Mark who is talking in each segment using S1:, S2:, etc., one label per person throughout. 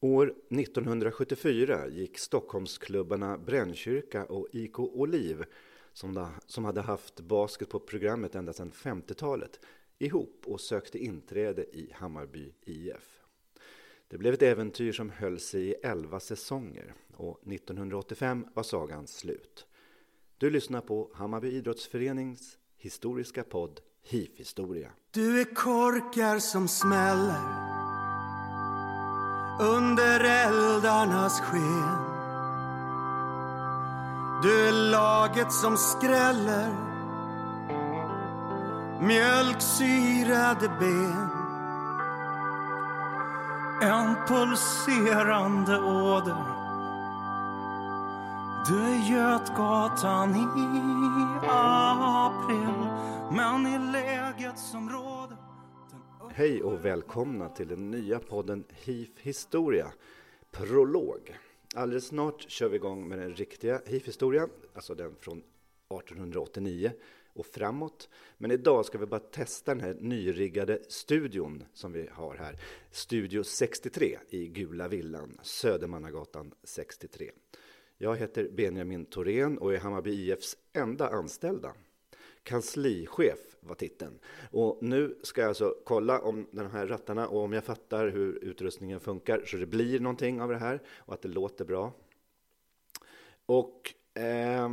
S1: År 1974 gick Stockholmsklubbarna Brännkyrka och IK Oliv, som, som hade haft basket på programmet ända sedan 50-talet, ihop och sökte inträde i Hammarby IF. Det blev ett äventyr som höll sig i 11 säsonger och 1985 var sagan slut. Du lyssnar på Hammarby Idrottsförenings historiska podd HIF-historia.
S2: Du är korkar som smäller under eldarnas sken. Du är laget som skräller mjölksyrade ben. En pulserande åder. Du är Götgatan i april men i läget som råder
S1: Hej och välkomna till den nya podden HIF Historia, Prolog. Alldeles snart kör vi igång med den riktiga HIF-historien, alltså den från 1889 och framåt. Men idag ska vi bara testa den här nyriggade studion som vi har här. Studio 63 i Gula Villan, Södermannagatan 63. Jag heter Benjamin Thorén och är Hammarby IFs enda anställda. Kanslichef var titeln. Och nu ska jag alltså kolla om de här rattarna och om jag fattar hur utrustningen funkar så det blir någonting av det här och att det låter bra. Och eh,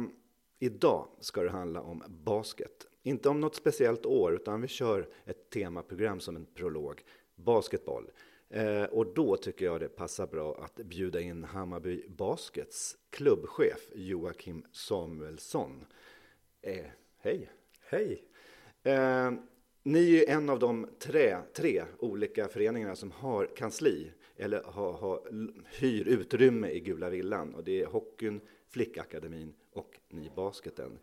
S1: idag ska det handla om basket. Inte om något speciellt år utan vi kör ett temaprogram som en prolog. Basketboll. Eh, och då tycker jag det passar bra att bjuda in Hammarby Baskets klubbchef Joakim Samuelsson. Eh, hej!
S3: Hej!
S1: Eh, ni är en av de tre, tre olika föreningarna som har kansli eller har, har, hyr utrymme i Gula Villan. Och det är hockeyn, Flickakademin och Ni Basketen.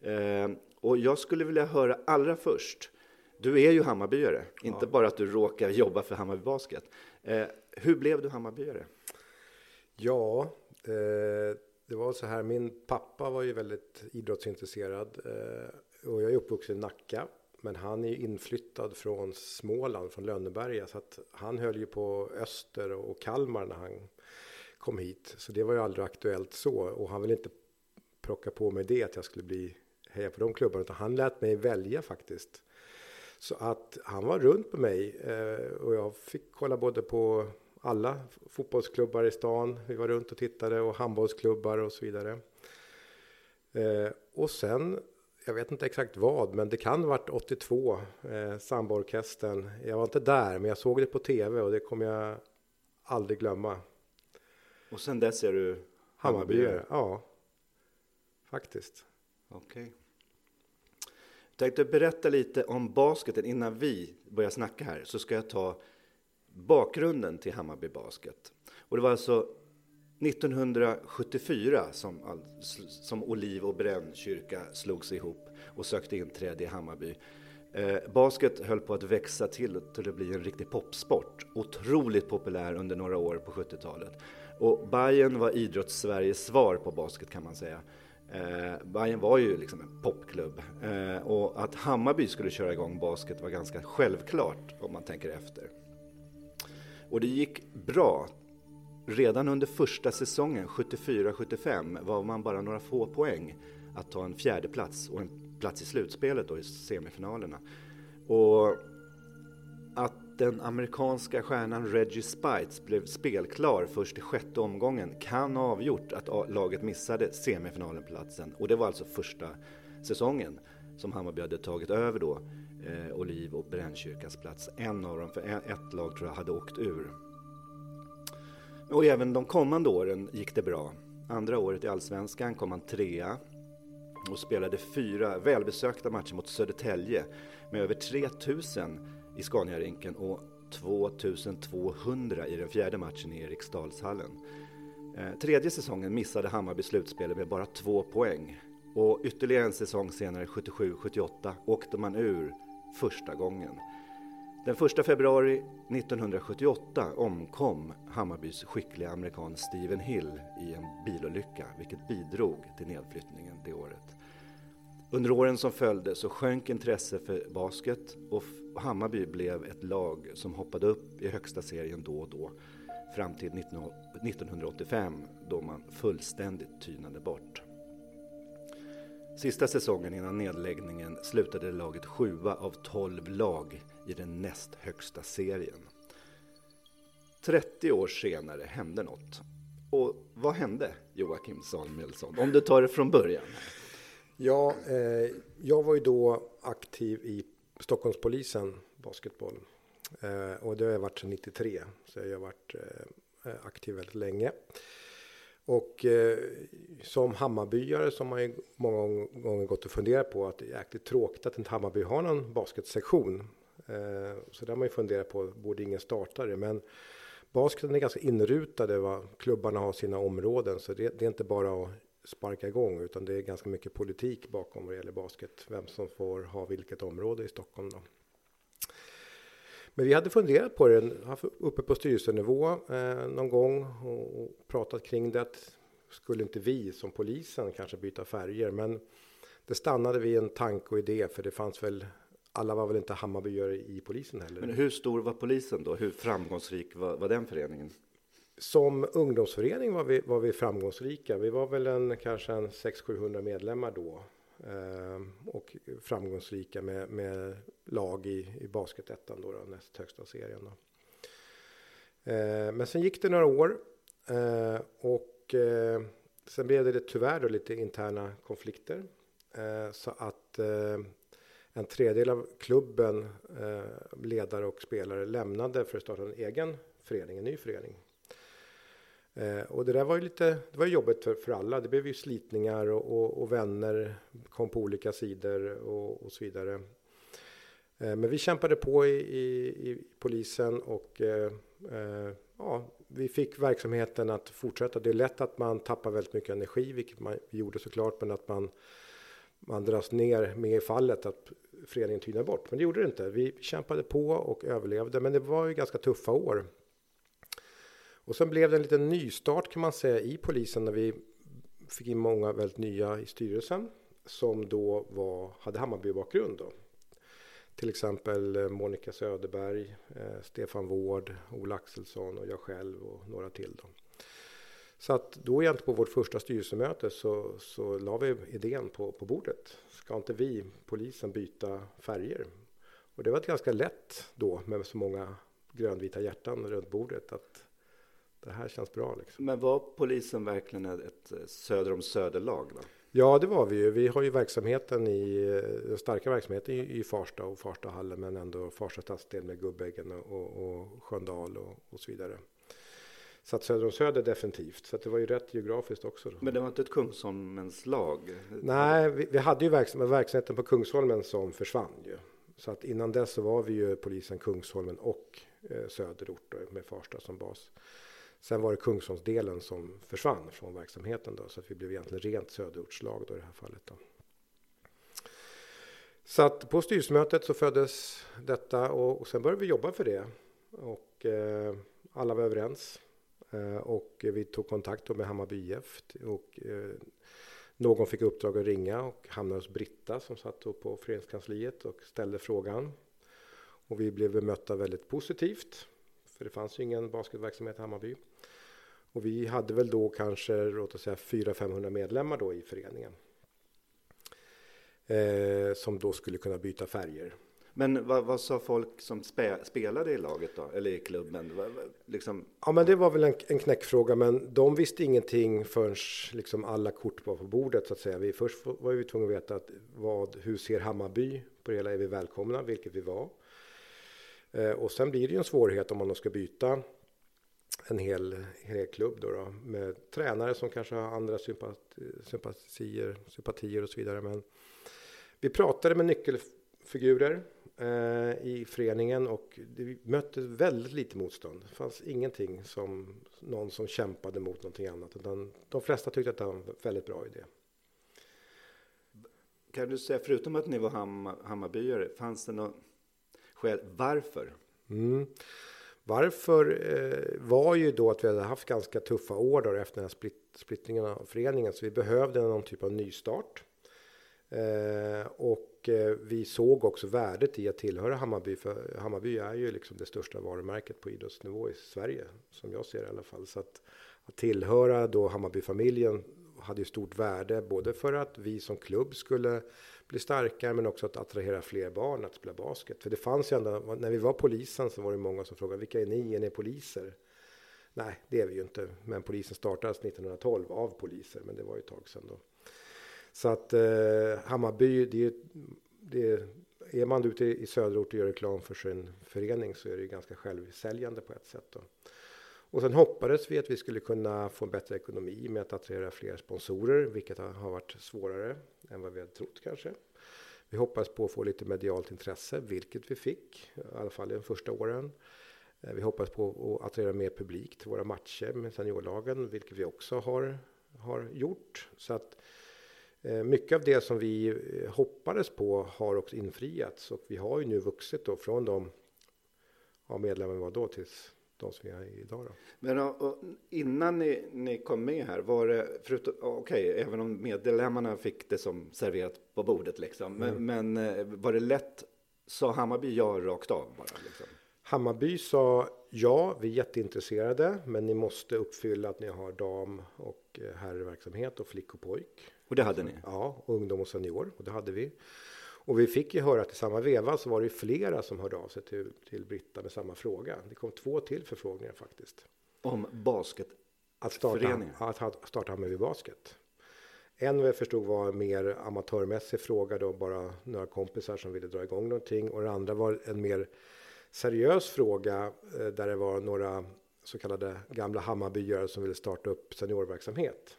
S1: Eh, och jag skulle vilja höra allra först, du är ju Hammarbyare, ja. inte bara att du råkar jobba för Hammarby Basket. Eh, hur blev du Hammarbyare?
S3: Ja, eh, det var så här, min pappa var ju väldigt idrottsintresserad eh, och jag är uppvuxen i Nacka. Men han är ju inflyttad från Småland, från Lönneberga. Så att han höll ju på Öster och Kalmar när han kom hit. Så det var ju aldrig aktuellt så. Och han ville inte plocka på mig det, att jag skulle bli heja på de klubbarna. Utan han lät mig välja faktiskt. Så att han var runt med mig. Eh, och jag fick kolla både på alla fotbollsklubbar i stan. Vi var runt och tittade och handbollsklubbar och så vidare. Eh, och sen jag vet inte exakt vad, men det kan ha varit 82, eh, Samborkestern. Jag var inte där, men jag såg det på tv och det kommer jag aldrig glömma.
S1: Och sen dess är du
S3: Hammarbyare? Ja, faktiskt.
S1: Okej. Okay. Jag tänkte berätta lite om basketen innan vi börjar snacka här, så ska jag ta bakgrunden till Hammarby Basket. Och det var alltså 1974 som, som Oliv och Brännkyrka slogs ihop och sökte inträde i Hammarby. Eh, basket höll på att växa till till att bli en riktig popsport. Otroligt populär under några år på 70-talet. Och Bayern var idrotts-Sveriges svar på basket kan man säga. Eh, Bayern var ju liksom en popklubb eh, och att Hammarby skulle köra igång basket var ganska självklart om man tänker efter. Och det gick bra. Redan under första säsongen, 74-75, var man bara några få poäng att ta en fjärde plats och en plats i slutspelet då i semifinalerna. Och att den amerikanska stjärnan Reggie Spites blev spelklar först i sjätte omgången kan ha avgjort att laget missade semifinalenplatsen. Och det var alltså första säsongen som Hammarby hade tagit över då eh, Oliv och Brännkyrkas plats. En av dem, för e- ett lag tror jag hade åkt ur. Och även de kommande åren gick det bra. Andra året i Allsvenskan kom han trea och spelade fyra välbesökta matcher mot Södertälje med över 3000 i Scaniarinken och 2200 i den fjärde matchen i Eriksdalshallen. Eh, tredje säsongen missade Hammarby slutspelet med bara två poäng och ytterligare en säsong senare, 77-78, åkte man ur första gången. Den 1 februari 1978 omkom Hammarbys skickliga amerikan Steven Hill i en bilolycka, vilket bidrog till nedflyttningen det året. Under åren som följde så sjönk intresse för basket och Hammarby blev ett lag som hoppade upp i högsta serien då och då fram till 1985 då man fullständigt tynade bort. Sista säsongen innan nedläggningen slutade laget sjua av 12 lag i den näst högsta serien. 30 år senare hände något. Och vad hände Joakim Samuelsson? Om du tar det från början.
S3: Ja, eh, jag var ju då aktiv i Stockholmspolisen basketboll. Eh, och det har jag varit sedan 93, så jag har varit eh, eh, aktiv väldigt länge. Och eh, som Hammarbyare så har man ju många gånger gått och funderat på att det är jäkligt tråkigt att inte Hammarby har någon basketsektion. Eh, så det har man ju funderat på, borde ingen starta det? Men basketen är ganska inrutade, va? klubbarna har sina områden, så det, det är inte bara att sparka igång utan det är ganska mycket politik bakom vad det gäller basket. Vem som får ha vilket område i Stockholm då. Men vi hade funderat på det uppe på styrelsenivå eh, någon gång och, och pratat kring det. Skulle inte vi som polisen kanske byta färger? Men det stannade vid en tanke och idé för det fanns väl alla var väl inte Hammarbyare i polisen heller.
S1: Men hur stor var polisen då? Hur framgångsrik var, var den föreningen?
S3: Som ungdomsförening var vi, var vi framgångsrika. Vi var väl en, kanske en 600-700 medlemmar då. Eh, och framgångsrika med, med lag i, i basketettan då, då, näst högsta serien. Då. Eh, men sen gick det några år eh, och eh, sen blev det tyvärr då lite interna konflikter. Eh, så att eh, en tredjedel av klubben, eh, ledare och spelare lämnade för att starta en egen förening, en ny förening. Eh, och det där var ju lite, det var jobbigt för, för alla. Det blev ju slitningar och, och, och vänner kom på olika sidor och, och så vidare. Eh, men vi kämpade på i, i, i polisen och eh, eh, ja, vi fick verksamheten att fortsätta. Det är lätt att man tappar väldigt mycket energi, vilket man gjorde såklart, men att man, man dras ner med i fallet att föreningen tynar bort. Men det gjorde det inte. Vi kämpade på och överlevde, men det var ju ganska tuffa år. Och sen blev det en liten nystart kan man säga i polisen när vi fick in många väldigt nya i styrelsen som då var, hade Hammarby-bakgrund. Då. Till exempel eh, Monica Söderberg, eh, Stefan Wård, Ola Axelsson och jag själv och några till. Då. Så att då egentligen på vårt första styrelsemöte så, så la vi idén på, på bordet. Ska inte vi, polisen, byta färger? Och det var ganska lätt då med så många grönvita hjärtan runt bordet att det här känns bra. Liksom.
S1: Men var polisen verkligen ett söder om söderlag? Då?
S3: Ja, det var vi ju. Vi har ju verksamheten i, den starka verksamheten i, i Farsta och Farstahallen, men ändå Farsta stadsdel med Gubbäggen och, och Sköndal och, och så vidare. Så att söder om söder definitivt. Så att det var ju rätt geografiskt också. Då.
S1: Men det var inte ett Kungsholmens lag?
S3: Nej, vi, vi hade ju verksam, verksamheten på Kungsholmen som försvann ju. Så att innan dess så var vi ju polisen Kungsholmen och eh, söderort då, med Farsta som bas. Sen var det Kungsholmsdelen som försvann från verksamheten då, så att vi blev egentligen rent söderortslag då i det här fallet. Då. Så att på styrelsemötet så föddes detta och, och sen började vi jobba för det. Och eh, alla var överens. Eh, och vi tog kontakt med Hammarby IF. Och, eh, Någon fick uppdrag att ringa och hamnade hos Britta som satt på föreningskansliet och ställde frågan. Och vi blev bemötta väldigt positivt. För det fanns ju ingen basketverksamhet i Hammarby. Och vi hade väl då kanske, låt oss säga 400-500 medlemmar då i föreningen. Eh, som då skulle kunna byta färger.
S1: Men vad, vad sa folk som spe, spelade i laget då, eller i klubben? Liksom...
S3: Ja, men det var väl en, en knäckfråga, men de visste ingenting förrän liksom alla kort var på bordet så att säga. Vi, först var vi tvungna att veta att vad, hur ser Hammarby på det hela? Är vi välkomna? Vilket vi var. Eh, och sen blir det ju en svårighet om man då ska byta en hel, hel klubb då, då, med tränare som kanske har andra sympatier, sympatier och så vidare. Men vi pratade med nyckelfigurer i föreningen och det mötte väldigt lite motstånd. Det fanns ingenting som någon som kämpade mot någonting annat, utan de flesta tyckte att det var en väldigt bra idé.
S1: Kan du säga, förutom att ni var Ham Hammarbyare, fanns det något skäl varför?
S3: Mm. Varför eh, var ju då att vi hade haft ganska tuffa år då efter den här split, splittringen av föreningen, så vi behövde någon typ av nystart. Eh, och eh, vi såg också värdet i att tillhöra Hammarby, för Hammarby är ju liksom det största varumärket på idrottsnivå i Sverige, som jag ser det i alla fall. Så att, att tillhöra då Hammarbyfamiljen hade ju stort värde, både för att vi som klubb skulle bli starkare, men också att attrahera fler barn att spela basket. För det fanns ju ändå, när vi var polisen så var det många som frågade, vilka är ni? Är ni poliser? Nej, det är vi ju inte, men polisen startades 1912 av poliser, men det var ju ett tag sedan då. Så att eh, Hammarby, det, det, är man ute i söderort och gör reklam för sin förening så är det ju ganska självsäljande på ett sätt. Då. Och sen hoppades vi att vi skulle kunna få en bättre ekonomi med att attrahera fler sponsorer, vilket har varit svårare än vad vi hade trott kanske. Vi hoppades på att få lite medialt intresse, vilket vi fick, i alla fall i de första åren. Eh, vi hoppades på att attrahera mer publik till våra matcher med seniorlagen, vilket vi också har, har gjort. Så att Eh, mycket av det som vi eh, hoppades på har också infriats och vi har ju nu vuxit då från de ja, medlemmar vi var då tills de som vi är idag. Då.
S1: Men och, innan ni, ni kom med här, var det, förutom, okej, okay, även om medlemmarna fick det som serverat på bordet liksom, mm. men, men, eh, var det lätt, sa Hammarby ja rakt av bara? Liksom?
S3: Hammarby sa ja, vi är jätteintresserade, men ni måste uppfylla att ni har dam och herrverksamhet och flick och pojk.
S1: Och det hade ni?
S3: Ja, ungdom och senior. Och det hade vi. Och vi fick ju höra att i samma veva så var det flera som hörde av sig till, till Britta med samma fråga. Det kom två till förfrågningar faktiskt.
S1: Om basket?
S3: Att starta, att starta Hammarby Basket. En vad jag förstod var mer amatörmässig fråga då, bara några kompisar som ville dra igång någonting. Och det andra var en mer seriös fråga eh, där det var några så kallade gamla Hammarbyare som ville starta upp seniorverksamhet.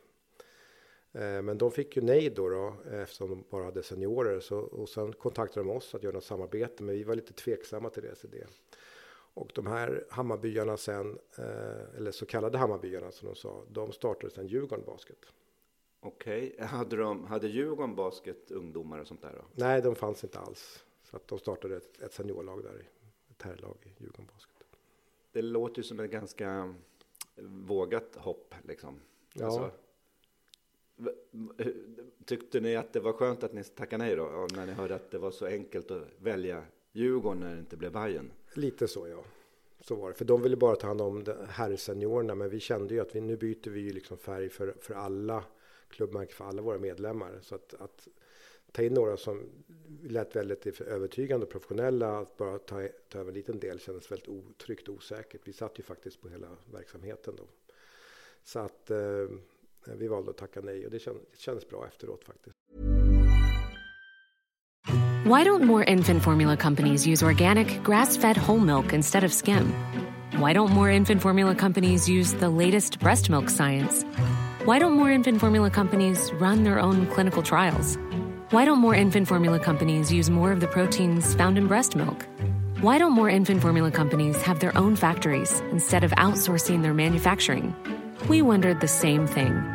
S3: Eh, men de fick ju nej då, då eftersom de bara hade seniorer. Så, och sen kontaktade de oss att göra något samarbete, men vi var lite tveksamma till deras idé. Och de här Hammarbyarna sen, eh, eller så kallade Hammarbyarna som de sa, de startade sen Djurgården Basket.
S1: Okej, okay. hade, de, hade Djurgården Basket ungdomar och sånt där då?
S3: Nej, de fanns inte alls. Så att de startade ett, ett seniorlag där, ett herrlag i Djurgården Basket.
S1: Det låter ju som ett ganska vågat hopp liksom.
S3: Ja. Alltså, Eh,
S1: tyckte ni att det var skönt att ni tackade nej då? När ni hörde att det var så enkelt att välja Djurgården när det inte blev Bayern?
S3: Lite så ja. Så var det. För de ville bara ta hand om herrseniorerna. Men vi kände ju att vi, nu byter vi ju liksom färg för, för alla klubbmärken, för alla våra medlemmar. Så att, att ta in några som lät väldigt övertygande och professionella, att bara ta, ta över en liten del kändes väldigt otryggt och osäkert. Vi satt ju faktiskt på hela verksamheten då. Så att eh, Eh, vi valde att tacka nej och det, kän det kändes bra efteråt faktiskt.
S4: Why don't more infant formula companies use organic grass-fed whole milk instead of skim? Why don't more infant formula companies use the latest breast milk science? Why don't more infant formula companies run their own clinical trials? Why don't more infant formula companies use more of the proteins found in breast milk? Why don't more infant formula companies have their own factories instead of outsourcing their manufacturing? We wondered the same thing.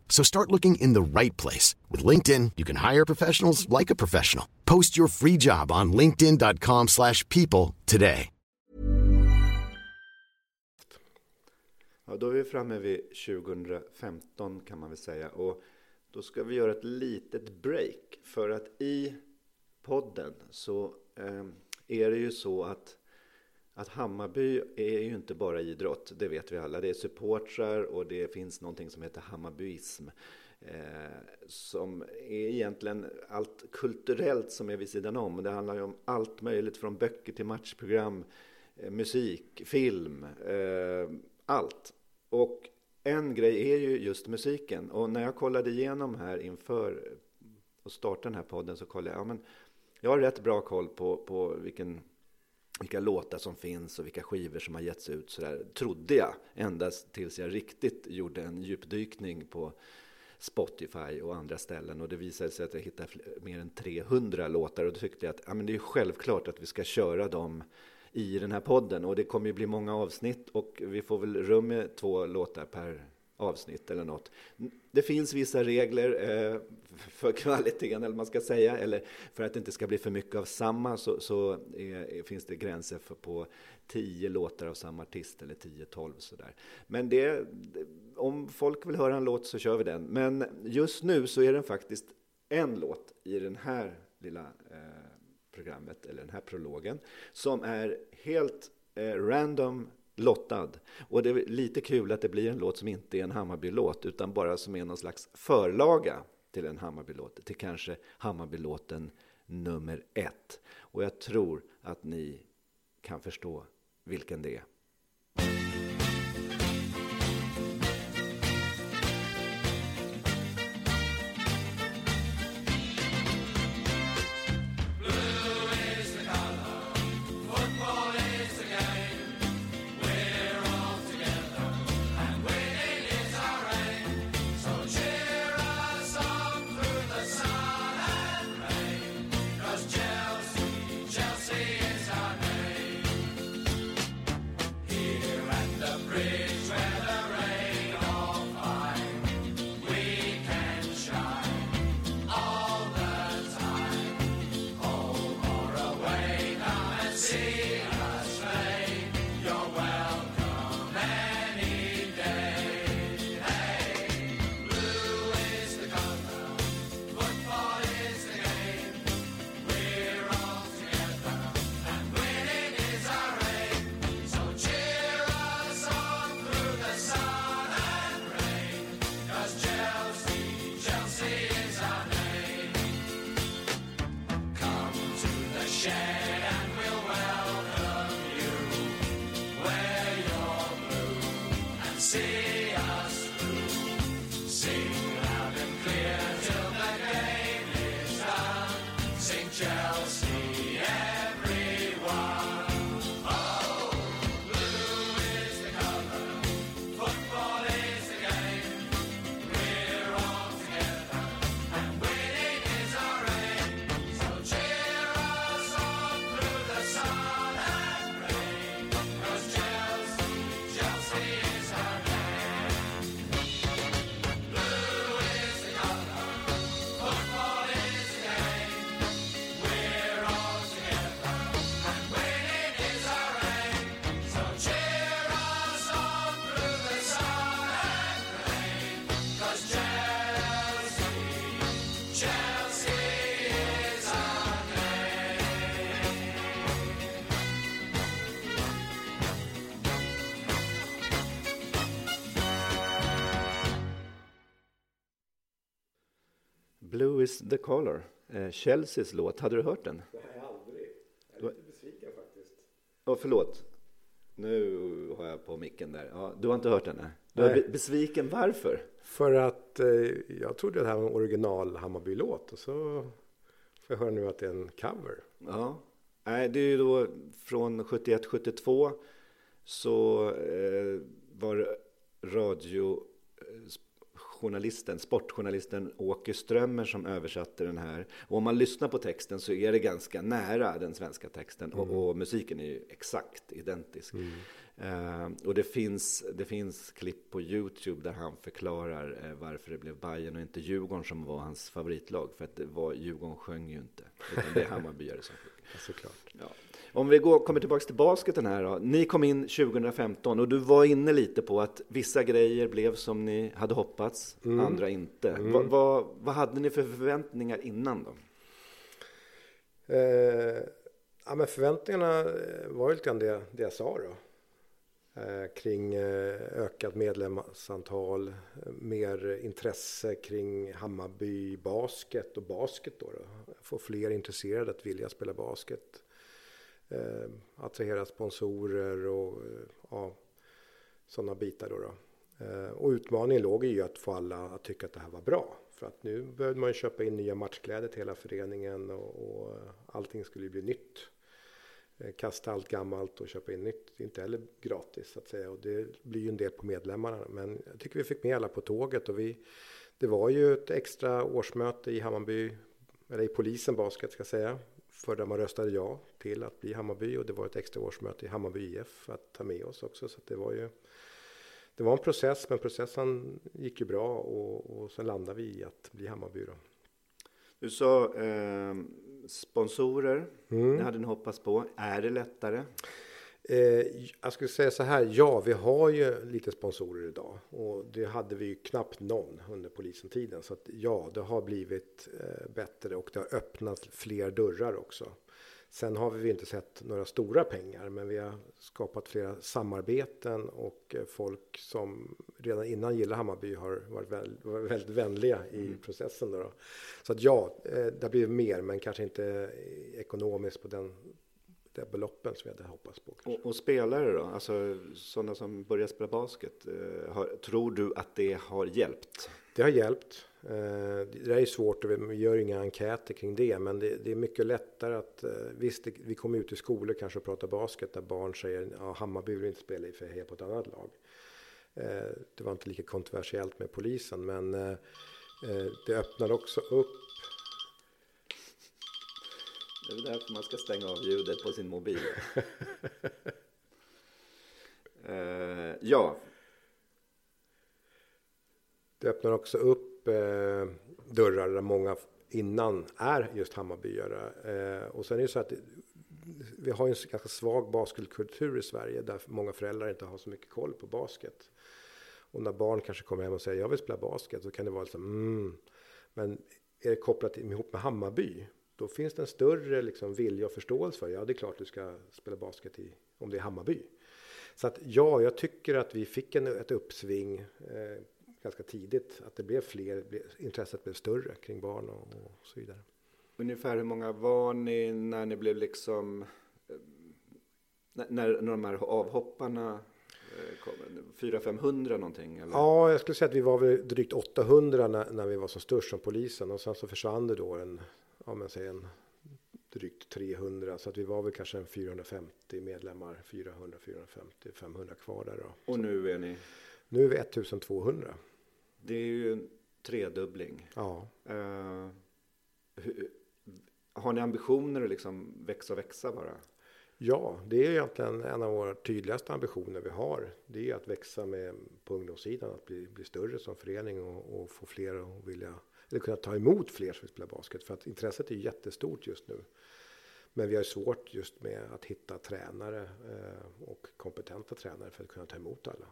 S5: So start looking in the right place. With LinkedIn, you can hire professionals like a professional. Post your free job on linkedin.com slash people today.
S1: Ja, då är vi framme vid 2015 kan man väl säga. Och då ska vi göra ett litet break. För att i podden så eh, är det ju så att att Hammarby är ju inte bara idrott, det vet vi alla. Det är supportrar och det finns någonting som heter Hammarbyism. Eh, som är egentligen allt kulturellt som är vid sidan om. Det handlar ju om allt möjligt från böcker till matchprogram, eh, musik, film, eh, allt. Och en grej är ju just musiken. Och när jag kollade igenom här inför eh, att starta den här podden så kollade jag, ja men jag har rätt bra koll på, på vilken vilka låtar som finns och vilka skivor som har getts ut. Så där, trodde jag, ända tills jag riktigt gjorde en djupdykning på Spotify och andra ställen. Och det visade sig att jag hittade mer än 300 låtar. Och då tyckte jag att ja, men det är självklart att vi ska köra dem i den här podden. Och det kommer ju bli många avsnitt och vi får väl rum med två låtar per avsnitt eller något. Det finns vissa regler eh, för kvaliteten, eller man ska säga, eller för att det inte ska bli för mycket av samma, så, så är, finns det gränser för, på tio låtar av samma artist, eller 10-12 sådär. Men det, om folk vill höra en låt så kör vi den. Men just nu så är den faktiskt en låt i den här lilla eh, programmet, eller den här prologen, som är helt eh, random lottad. Och det är lite kul att det blir en låt som inte är en Hammarby-låt utan bara som är någon slags förlaga till en Hammarby-låt, till kanske Hammarby-låten nummer ett. Och jag tror att ni kan förstå vilken det är. Blue is the color, eh, Chelseas låt. Hade du hört den?
S3: Nej, aldrig. Jag är lite besviken faktiskt.
S1: Oh, förlåt. Nu har jag på micken där. Ja, du har inte hört den? Nej. Du är besviken. Varför?
S3: För att eh, jag trodde det här var en original Hammarby-låt och så får jag höra nu att det är en cover.
S1: Ja, Nej, det är ju då från 71-72 så eh, var radio journalisten, sportjournalisten Åke Strömmer som översatte den här. Och om man lyssnar på texten så är det ganska nära den svenska texten och, och musiken är ju exakt identisk. Eh, och det finns, det finns klipp på Youtube där han förklarar eh, varför det blev Bayern och inte Djurgården som var hans favoritlag. För att det var, Djurgården sjöng ju inte, utan det är Hammarbyare som sjöng.
S3: Såklart.
S1: Ja. Om vi går, kommer tillbaka till basketen här då. Ni kom in 2015 och du var inne lite på att vissa grejer blev som ni hade hoppats, andra inte. Vad, vad, vad hade ni för förväntningar innan då?
S3: Eh, ja, men förväntningarna var ju lite grann det, det jag sa då. Eh, kring eh, ökat medlemsantal, mer intresse kring Hammarby basket och basket då. då. Få fler intresserade att vilja spela basket. Eh, attrahera sponsorer och ja, sådana bitar då. då. Och utmaningen låg ju att få alla att tycka att det här var bra. För att nu behövde man ju köpa in nya matchkläder till hela föreningen och, och allting skulle ju bli nytt. Eh, kasta allt gammalt och köpa in nytt, det är inte heller gratis så att säga. Och det blir ju en del på medlemmarna. Men jag tycker vi fick med alla på tåget och vi, det var ju ett extra årsmöte i Hammarby, eller i polisen basket ska jag säga. För där man röstade ja till att bli Hammarby och det var ett extra årsmöte i Hammarby IF att ta med oss också. Så att det var ju det var en process, men processen gick ju bra och, och sen landade vi i att bli Hammarby. Då.
S1: Du sa eh, sponsorer,
S3: Mm.
S1: det hade ni hoppats på. Är det lättare?
S3: Eh, jag skulle säga så här, ja, vi har ju lite sponsorer idag och det hade vi ju knappt någon under polisentiden. Så att ja, det har blivit eh, bättre och det har öppnat fler dörrar också. Sen har vi inte sett några stora pengar, men vi har skapat flera samarbeten och eh, folk som redan innan gillar Hammarby har varit väl, varit väldigt vänliga i processen. Då. Så att ja, eh, det blivit mer, men kanske inte ekonomiskt på den, de beloppen som vi hade hoppats på.
S1: Och, och spelare då? Alltså sådana som börjar spela basket. Eh, har, tror du att det har hjälpt?
S3: Det har hjälpt. Eh, Det där är svårt och vi gör inga enkäter kring det. Men det, det är mycket lättare att, eh, visst det- vi kommer ut i skolor kanske och pratar basket där barn säger ja, Hammarby vill inte spela i för jag hejar på ett annat lag. Eh, Det var inte lika kontroversiellt med polisen men det öppnar också upp.
S1: Det är därför man ska stänga av ljudet på sin mobil. ja,
S3: Det öppnar också upp eh, dörrar där många innan är just Hammarbyare. Eh, och sen är det så att vi har en ganska svag basketkultur i Sverige där många föräldrar inte har så mycket koll på basket. Och när barn kanske kommer hem och säger jag vill spela basket så kan det vara liksom mm. Men är det kopplat ihop med Hammarby då finns det en större liksom, vilja och förståelse för ja det är klart du ska spela basket i, om det är Hammarby. Så att ja, jag tycker att vi fick en, ett uppsving eh, ganska tidigt. Att det blev fler, intresset blev större kring barn och, och så vidare.
S1: ungefär hur många var ni när ni blev liksom... eh, När, när de här avhopparna eh, kom? 400-500 någonting? Eller?
S3: Ja, jag skulle säga att vi var väl drygt 800 när, när vi var som störst som polisen och sen så försvann det då en, ja men säg en drygt 300 så att vi var väl kanske en 450 medlemmar, 400, 450, 500 kvar där då.
S1: Och nu är ni...
S3: Nu är vi 1200.
S1: Det är ju en tredubbling.
S3: Ja,
S1: Eh, hur, har ni ambitioner att liksom växa och växa bara?
S3: Ja, det är egentligen en av våra tydligaste ambitioner vi har. Det är att växa med på ungdomssidan, att bli, bli större som förening och, och få fler att vilja, eller kunna ta emot fler som vill spela basket. För att intresset är jättestort just nu. Men vi har svårt just med att hitta tränare eh, och kompetenta tränare för att kunna ta emot alla.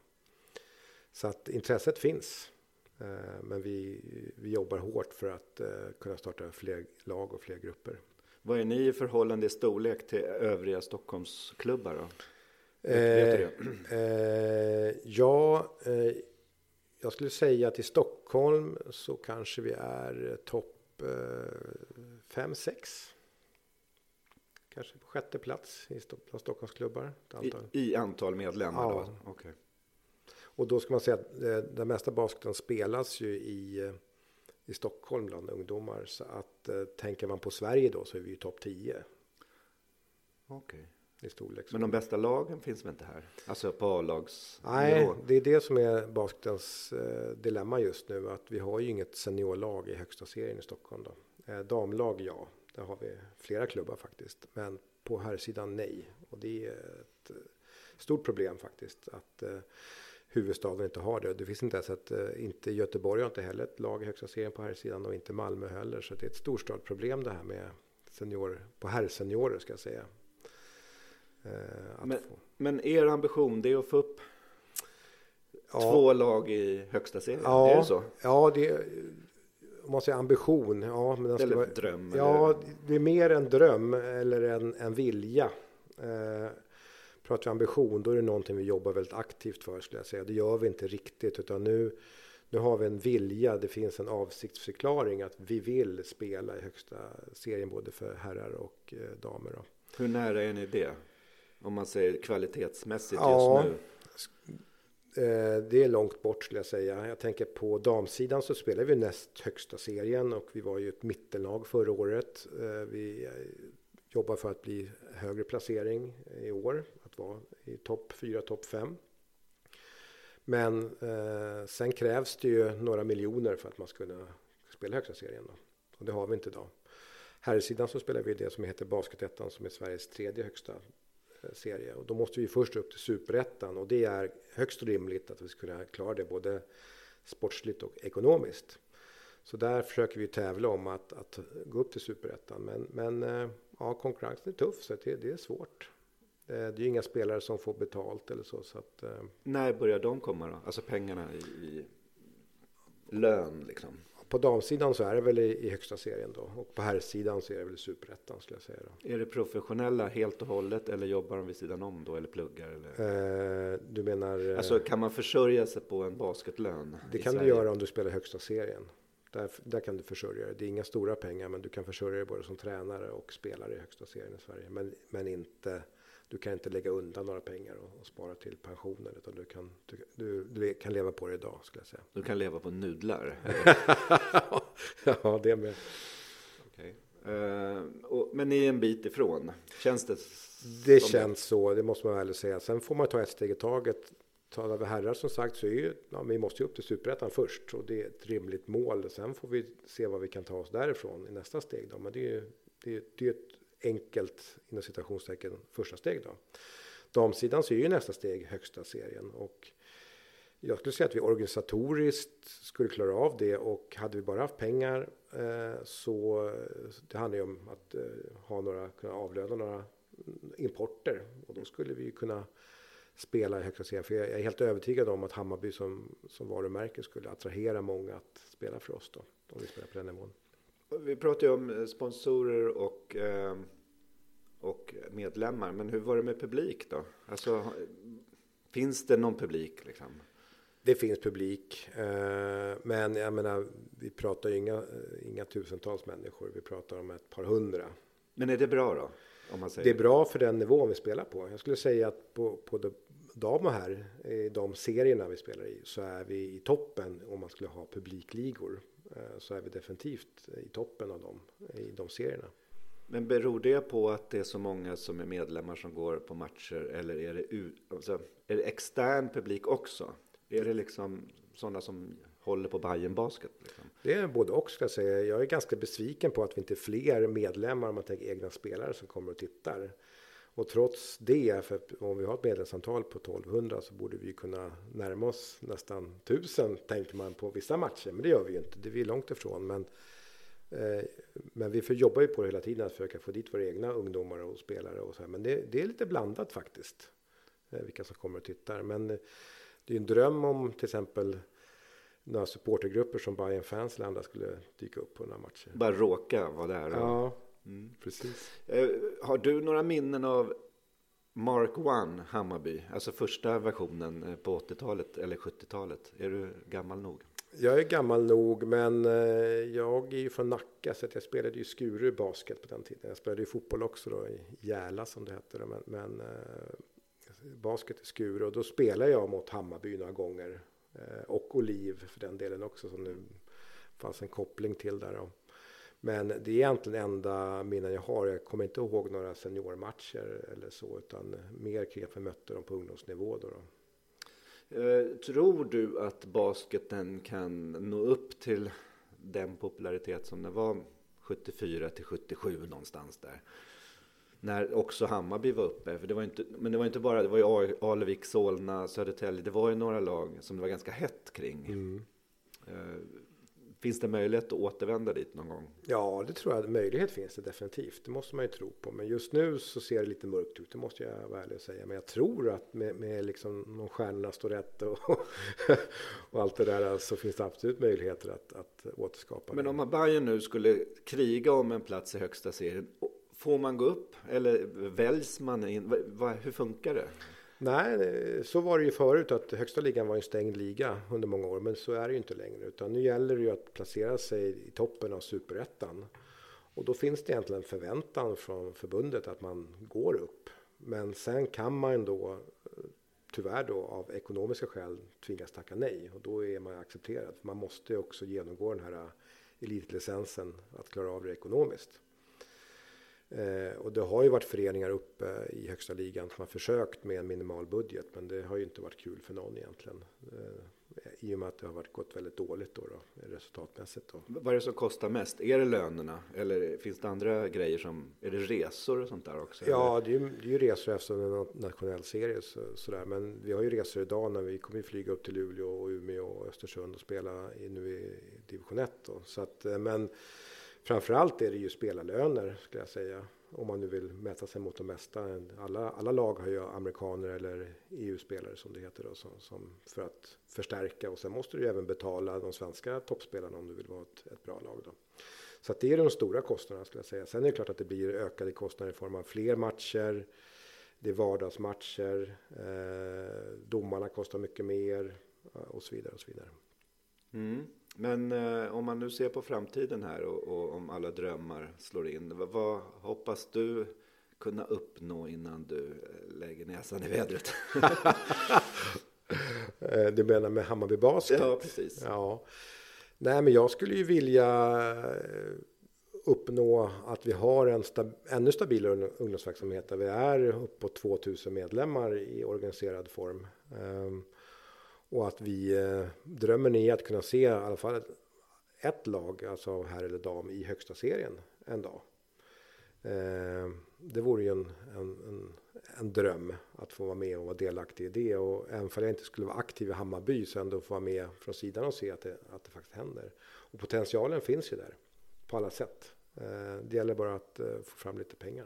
S3: Så att intresset finns. Eh, men vi, vi jobbar hårt för att eh, kunna starta fler lag och fler grupper.
S1: Vad är ni i förhållande i storlek till övriga Stockholmsklubbar då?
S3: Eh, eh, ja, eh, jag skulle säga att i Stockholm så kanske vi är eh, topp 5-6. Kanske på sjätte plats i Stockholmsklubbar.
S1: I, I antal medlemmar
S3: Ja.
S1: då? Okej.
S3: Och då ska man säga att eh, den mesta basketen spelas ju i, eh, i Stockholm bland ungdomar. Så att eh, tänker man på Sverige då så är vi ju topp 10.
S1: Okej.
S3: i storlek.
S1: Men de bästa lagen finns väl inte här? Alltså på A-lagsnivå?
S3: Nej, det är det som är basketens eh, dilemma just nu. Att vi har ju inget seniorlag i högsta serien i Stockholm. Då. Eh, damlag, ja. Där har vi flera klubbar faktiskt. Men på här sidan nej. Och det är ett stort problem faktiskt. Att huvudstaden inte har det. Det finns inte ens ett, eh, inte Göteborg har inte heller ett lag i högsta serien på här sidan och inte Malmö heller. Så det är ett storstadsproblem det här med senior, på herrseniorer ska jag säga. Eh, att
S1: Men, men er ambition det är att få upp
S3: Ja.
S1: två lag i högsta serien?
S3: Ja,
S1: Är det så?
S3: Ja, det om man säger ambition. Ja, men den
S1: Eller
S3: vara,
S1: dröm?
S3: Ja,
S1: eller?
S3: det är mer en dröm eller en, en vilja. Eh, pratar vi ambition, då är det någonting vi jobbar väldigt aktivt för skulle jag säga. Det gör vi inte riktigt, utan nu, nu har vi en vilja. Det finns en avsiktsförklaring att vi vill spela i högsta serien både för herrar och eh, damer. Då.
S1: Hur nära är ni det? Om man säger kvalitetsmässigt
S3: Ja.
S1: just nu.
S3: Eh, Det är långt bort skulle jag säga. Jag tänker på damsidan så spelar vi näst högsta serien och vi var ju ett mittenlag förra året. Eh, Vi jobbar för att bli högre placering i år, vara i topp 4, topp 5. Men eh, sen krävs det ju några miljoner för att man ska kunna spela högsta serien. Då. Och det har vi inte idag. Herrsidan så spelar vi det som heter Basketettan som är Sveriges tredje högsta eh, serie. Och då måste vi först upp till superettan och det är högst rimligt att vi ska kunna klara det både sportsligt och ekonomiskt. Så där försöker vi tävla om att, att gå upp till superettan. Men, men eh, ja, konkurrensen är tuff så det, det är svårt. Eh, Det är ju inga spelare som får betalt eller så. så att, eh,
S1: När börjar de komma då? Alltså pengarna i, i lön liksom.
S3: på damsidan så är det väl i, i högsta serien då. Och på herrsidan så är det väl i superettan skulle jag säga då.
S1: Är det professionella helt och hållet eller jobbar de vid sidan om då eller pluggar? Eller?
S3: Eh, du menar? eh,
S1: Alltså kan man försörja sig på en basketlön?
S3: Det kan
S1: Sverige?
S3: du göra om du spelar högsta serien. Där, där kan du försörja dig. Det är inga stora pengar men du kan försörja dig både som tränare och spelare i högsta serien i Sverige. Men, men inte, du kan inte lägga undan några pengar och, och spara till pensionen utan du kan, du, du, du kan leva på det idag skulle jag säga.
S1: Du kan leva på nudlar?
S3: ja, det med.
S1: Okej. Eh, och, men ni är en bit ifrån? Känns det?
S3: Det känns så, det måste man väl säga. Sen får man ta ett steg i taget. Talar vi herrar som sagt så är ju, ja, vi måste ju upp till superettan först och det är ett rimligt mål. Sen får vi se vad vi kan ta oss därifrån i nästa steg då. Men det är ju det är, det är ett enkelt, inom citationstecken, första steg då. Damsidan så är ju nästa steg högsta serien och jag skulle säga att vi organisatoriskt skulle klara av det och hade vi bara haft pengar eh, så det handlar ju om att eh, ha några, kunna avlöna några importer och då skulle vi ju kunna spela i högsta serien. För jag är helt övertygad om att Hammarby som, som varumärke skulle attrahera många att spela för oss då. Om vi spelar på den nivån.
S1: Vi pratar ju om eh, sponsorer och, eh, och medlemmar. Men hur var det med publik då? Alltså, finns det någon publik liksom?
S3: Det finns publik, eh, men jag menar, vi pratar ju inga, inga tusentals människor. Vi pratar om ett par hundra.
S1: Men är det bra då?
S3: Det är bra för den nivån vi spelar på. Jag skulle säga att på, på de, dam och här, i de serierna vi spelar i, så är vi i toppen om man skulle ha publikligor. Eh, Så är vi definitivt i toppen av dem, i de serierna.
S1: Men beror det på att det är så många som är medlemmar som går på matcher eller är det, alltså, är det extern publik också? Är det liksom sådana som håller på Bayern Basket? Liksom?
S3: Det är både och ska jag säga. Jag är ganska besviken på att vi inte är fler medlemmar om man tänker egna spelare som kommer och tittar. Och trots det, för om vi har ett medlemsantal på 1200 så borde vi kunna närma oss nästan 1000 tänker man på vissa matcher. Men det gör vi ju inte, det är vi långt ifrån. Men, eh, men vi får jobba ju på det hela tiden att försöka få dit våra egna ungdomar och spelare och så här. Men det, det är lite blandat faktiskt, eh, vilka som kommer och tittar. Men eh, det är ju en dröm om till exempel några supportergrupper som Bayern fans eller andra skulle dyka upp på några matcher.
S1: Bara råka vara där? och-
S3: Ja, precis.
S1: Eh, har du några minnen av Mark One Hammarby? Alltså första versionen eh, på 80-talet eller 70-talet. Är du gammal nog?
S3: Jag är gammal nog, men eh, jag är ju från Nacka så att jag spelade ju Skuru basket på den tiden. Jag spelade ju fotboll också då i Järla som det hette. då, Men, men basket i Skuru och då spelade jag mot Hammarby några gånger. Och Oliv för den delen också som nu fanns en koppling till där. Då. Men det är egentligen enda minnen jag har. Jag kommer inte ihåg några seniormatcher eller så, utan mer vi mötte dem på ungdomsnivå. Då, då.
S1: Eh, tror du att basketen kan nå upp till den popularitet som den var 74 till 77 någonstans där? När också Hammarby var uppe, för det var inte, men det var inte bara, det var ju Alevik, Solna, Södertälje, det var ju några lag som det var ganska hett kring. Mm. Eh, Finns det möjlighet att återvända dit någon gång?
S3: Ja, det tror jag. Möjlighet finns det definitivt. Det måste man ju tro på. Men just nu så ser det lite mörkt ut. Det måste jag vara ärlig och säga. Men jag tror att med, med liksom om stjärnorna står rätt och, och allt det där så finns det absolut möjligheter att, att återskapa.
S1: Men om Bayern nu skulle kriga om en plats i högsta serien. Får man gå upp eller väljs man in? Hur funkar det?
S3: Nej, så var det ju förut att högsta ligan var en stängd liga under många år, men så är det ju inte längre. Utan nu gäller det ju att placera sig i toppen av superettan. Och då finns det egentligen förväntan från förbundet att man går upp. Men sen kan man då tyvärr då av ekonomiska skäl tvingas tacka nej och då är man accepterad. Man måste också genomgå den här elitlicensen att klara av det ekonomiskt. Eh, och det har ju varit föreningar uppe i högsta ligan som har försökt med en minimal budget, men det har ju inte varit kul för någon egentligen. Eh, I och med att det har varit gått väldigt dåligt då, då resultatmässigt. Då.
S1: Vad är det som kostar mest? Är det lönerna eller finns det andra grejer som, är det resor och sånt där också?
S3: Ja, det är, ju, det är ju resor efter en nationell serie så, sådär. Men vi har ju resor idag när vi kommer flyga upp till Luleå och Umeå och Östersund och spela i, nu i division 1 då. Så att, eh, men Framförallt är det ju spelarlöner skulle jag säga. Om man nu vill mäta sig mot de mesta. Alla, alla lag har ju amerikaner eller EU-spelare som det heter då, som, som, för att förstärka. Och sen måste du ju även betala de svenska toppspelarna om du vill vara ett, ett bra lag. Då. Så att det är de stora kostnaderna skulle jag säga. Sen är det klart att det blir ökade kostnader i form av fler matcher. Det är vardagsmatcher. Eh, domarna kostar mycket mer och så vidare och så vidare.
S1: Mm. Men eh, om man nu ser på framtiden här och, och, om alla drömmar slår in. Vad, vad, hoppas du kunna uppnå innan du eh, lägger näsan i vädret?
S3: Eh, du menar med Hammarby Basket?
S1: Ja, precis.
S3: Ja. Nej, men jag skulle ju vilja eh, uppnå att vi har en stab ännu stabilare ungdomsverksamhet där vi är uppåt 2000 medlemmar i organiserad form. Um, och att vi eh, drömmer är att kunna se i alla fall ett, ett lag, alltså herr eller dam, i högsta serien en dag. Eh, det vore ju en, en, en, en, dröm att få vara med och vara delaktig i det. Och även om jag inte skulle vara aktiv i Hammarby så ändå få vara med från sidan och se att det, att det faktiskt händer. Och potentialen finns ju där på alla sätt. Eh, det gäller bara att eh, få fram lite pengar.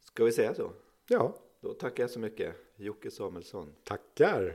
S1: Ska vi säga så?
S3: Ja.
S1: Då tackar jag så mycket, Jocke Samuelsson.
S3: Tackar!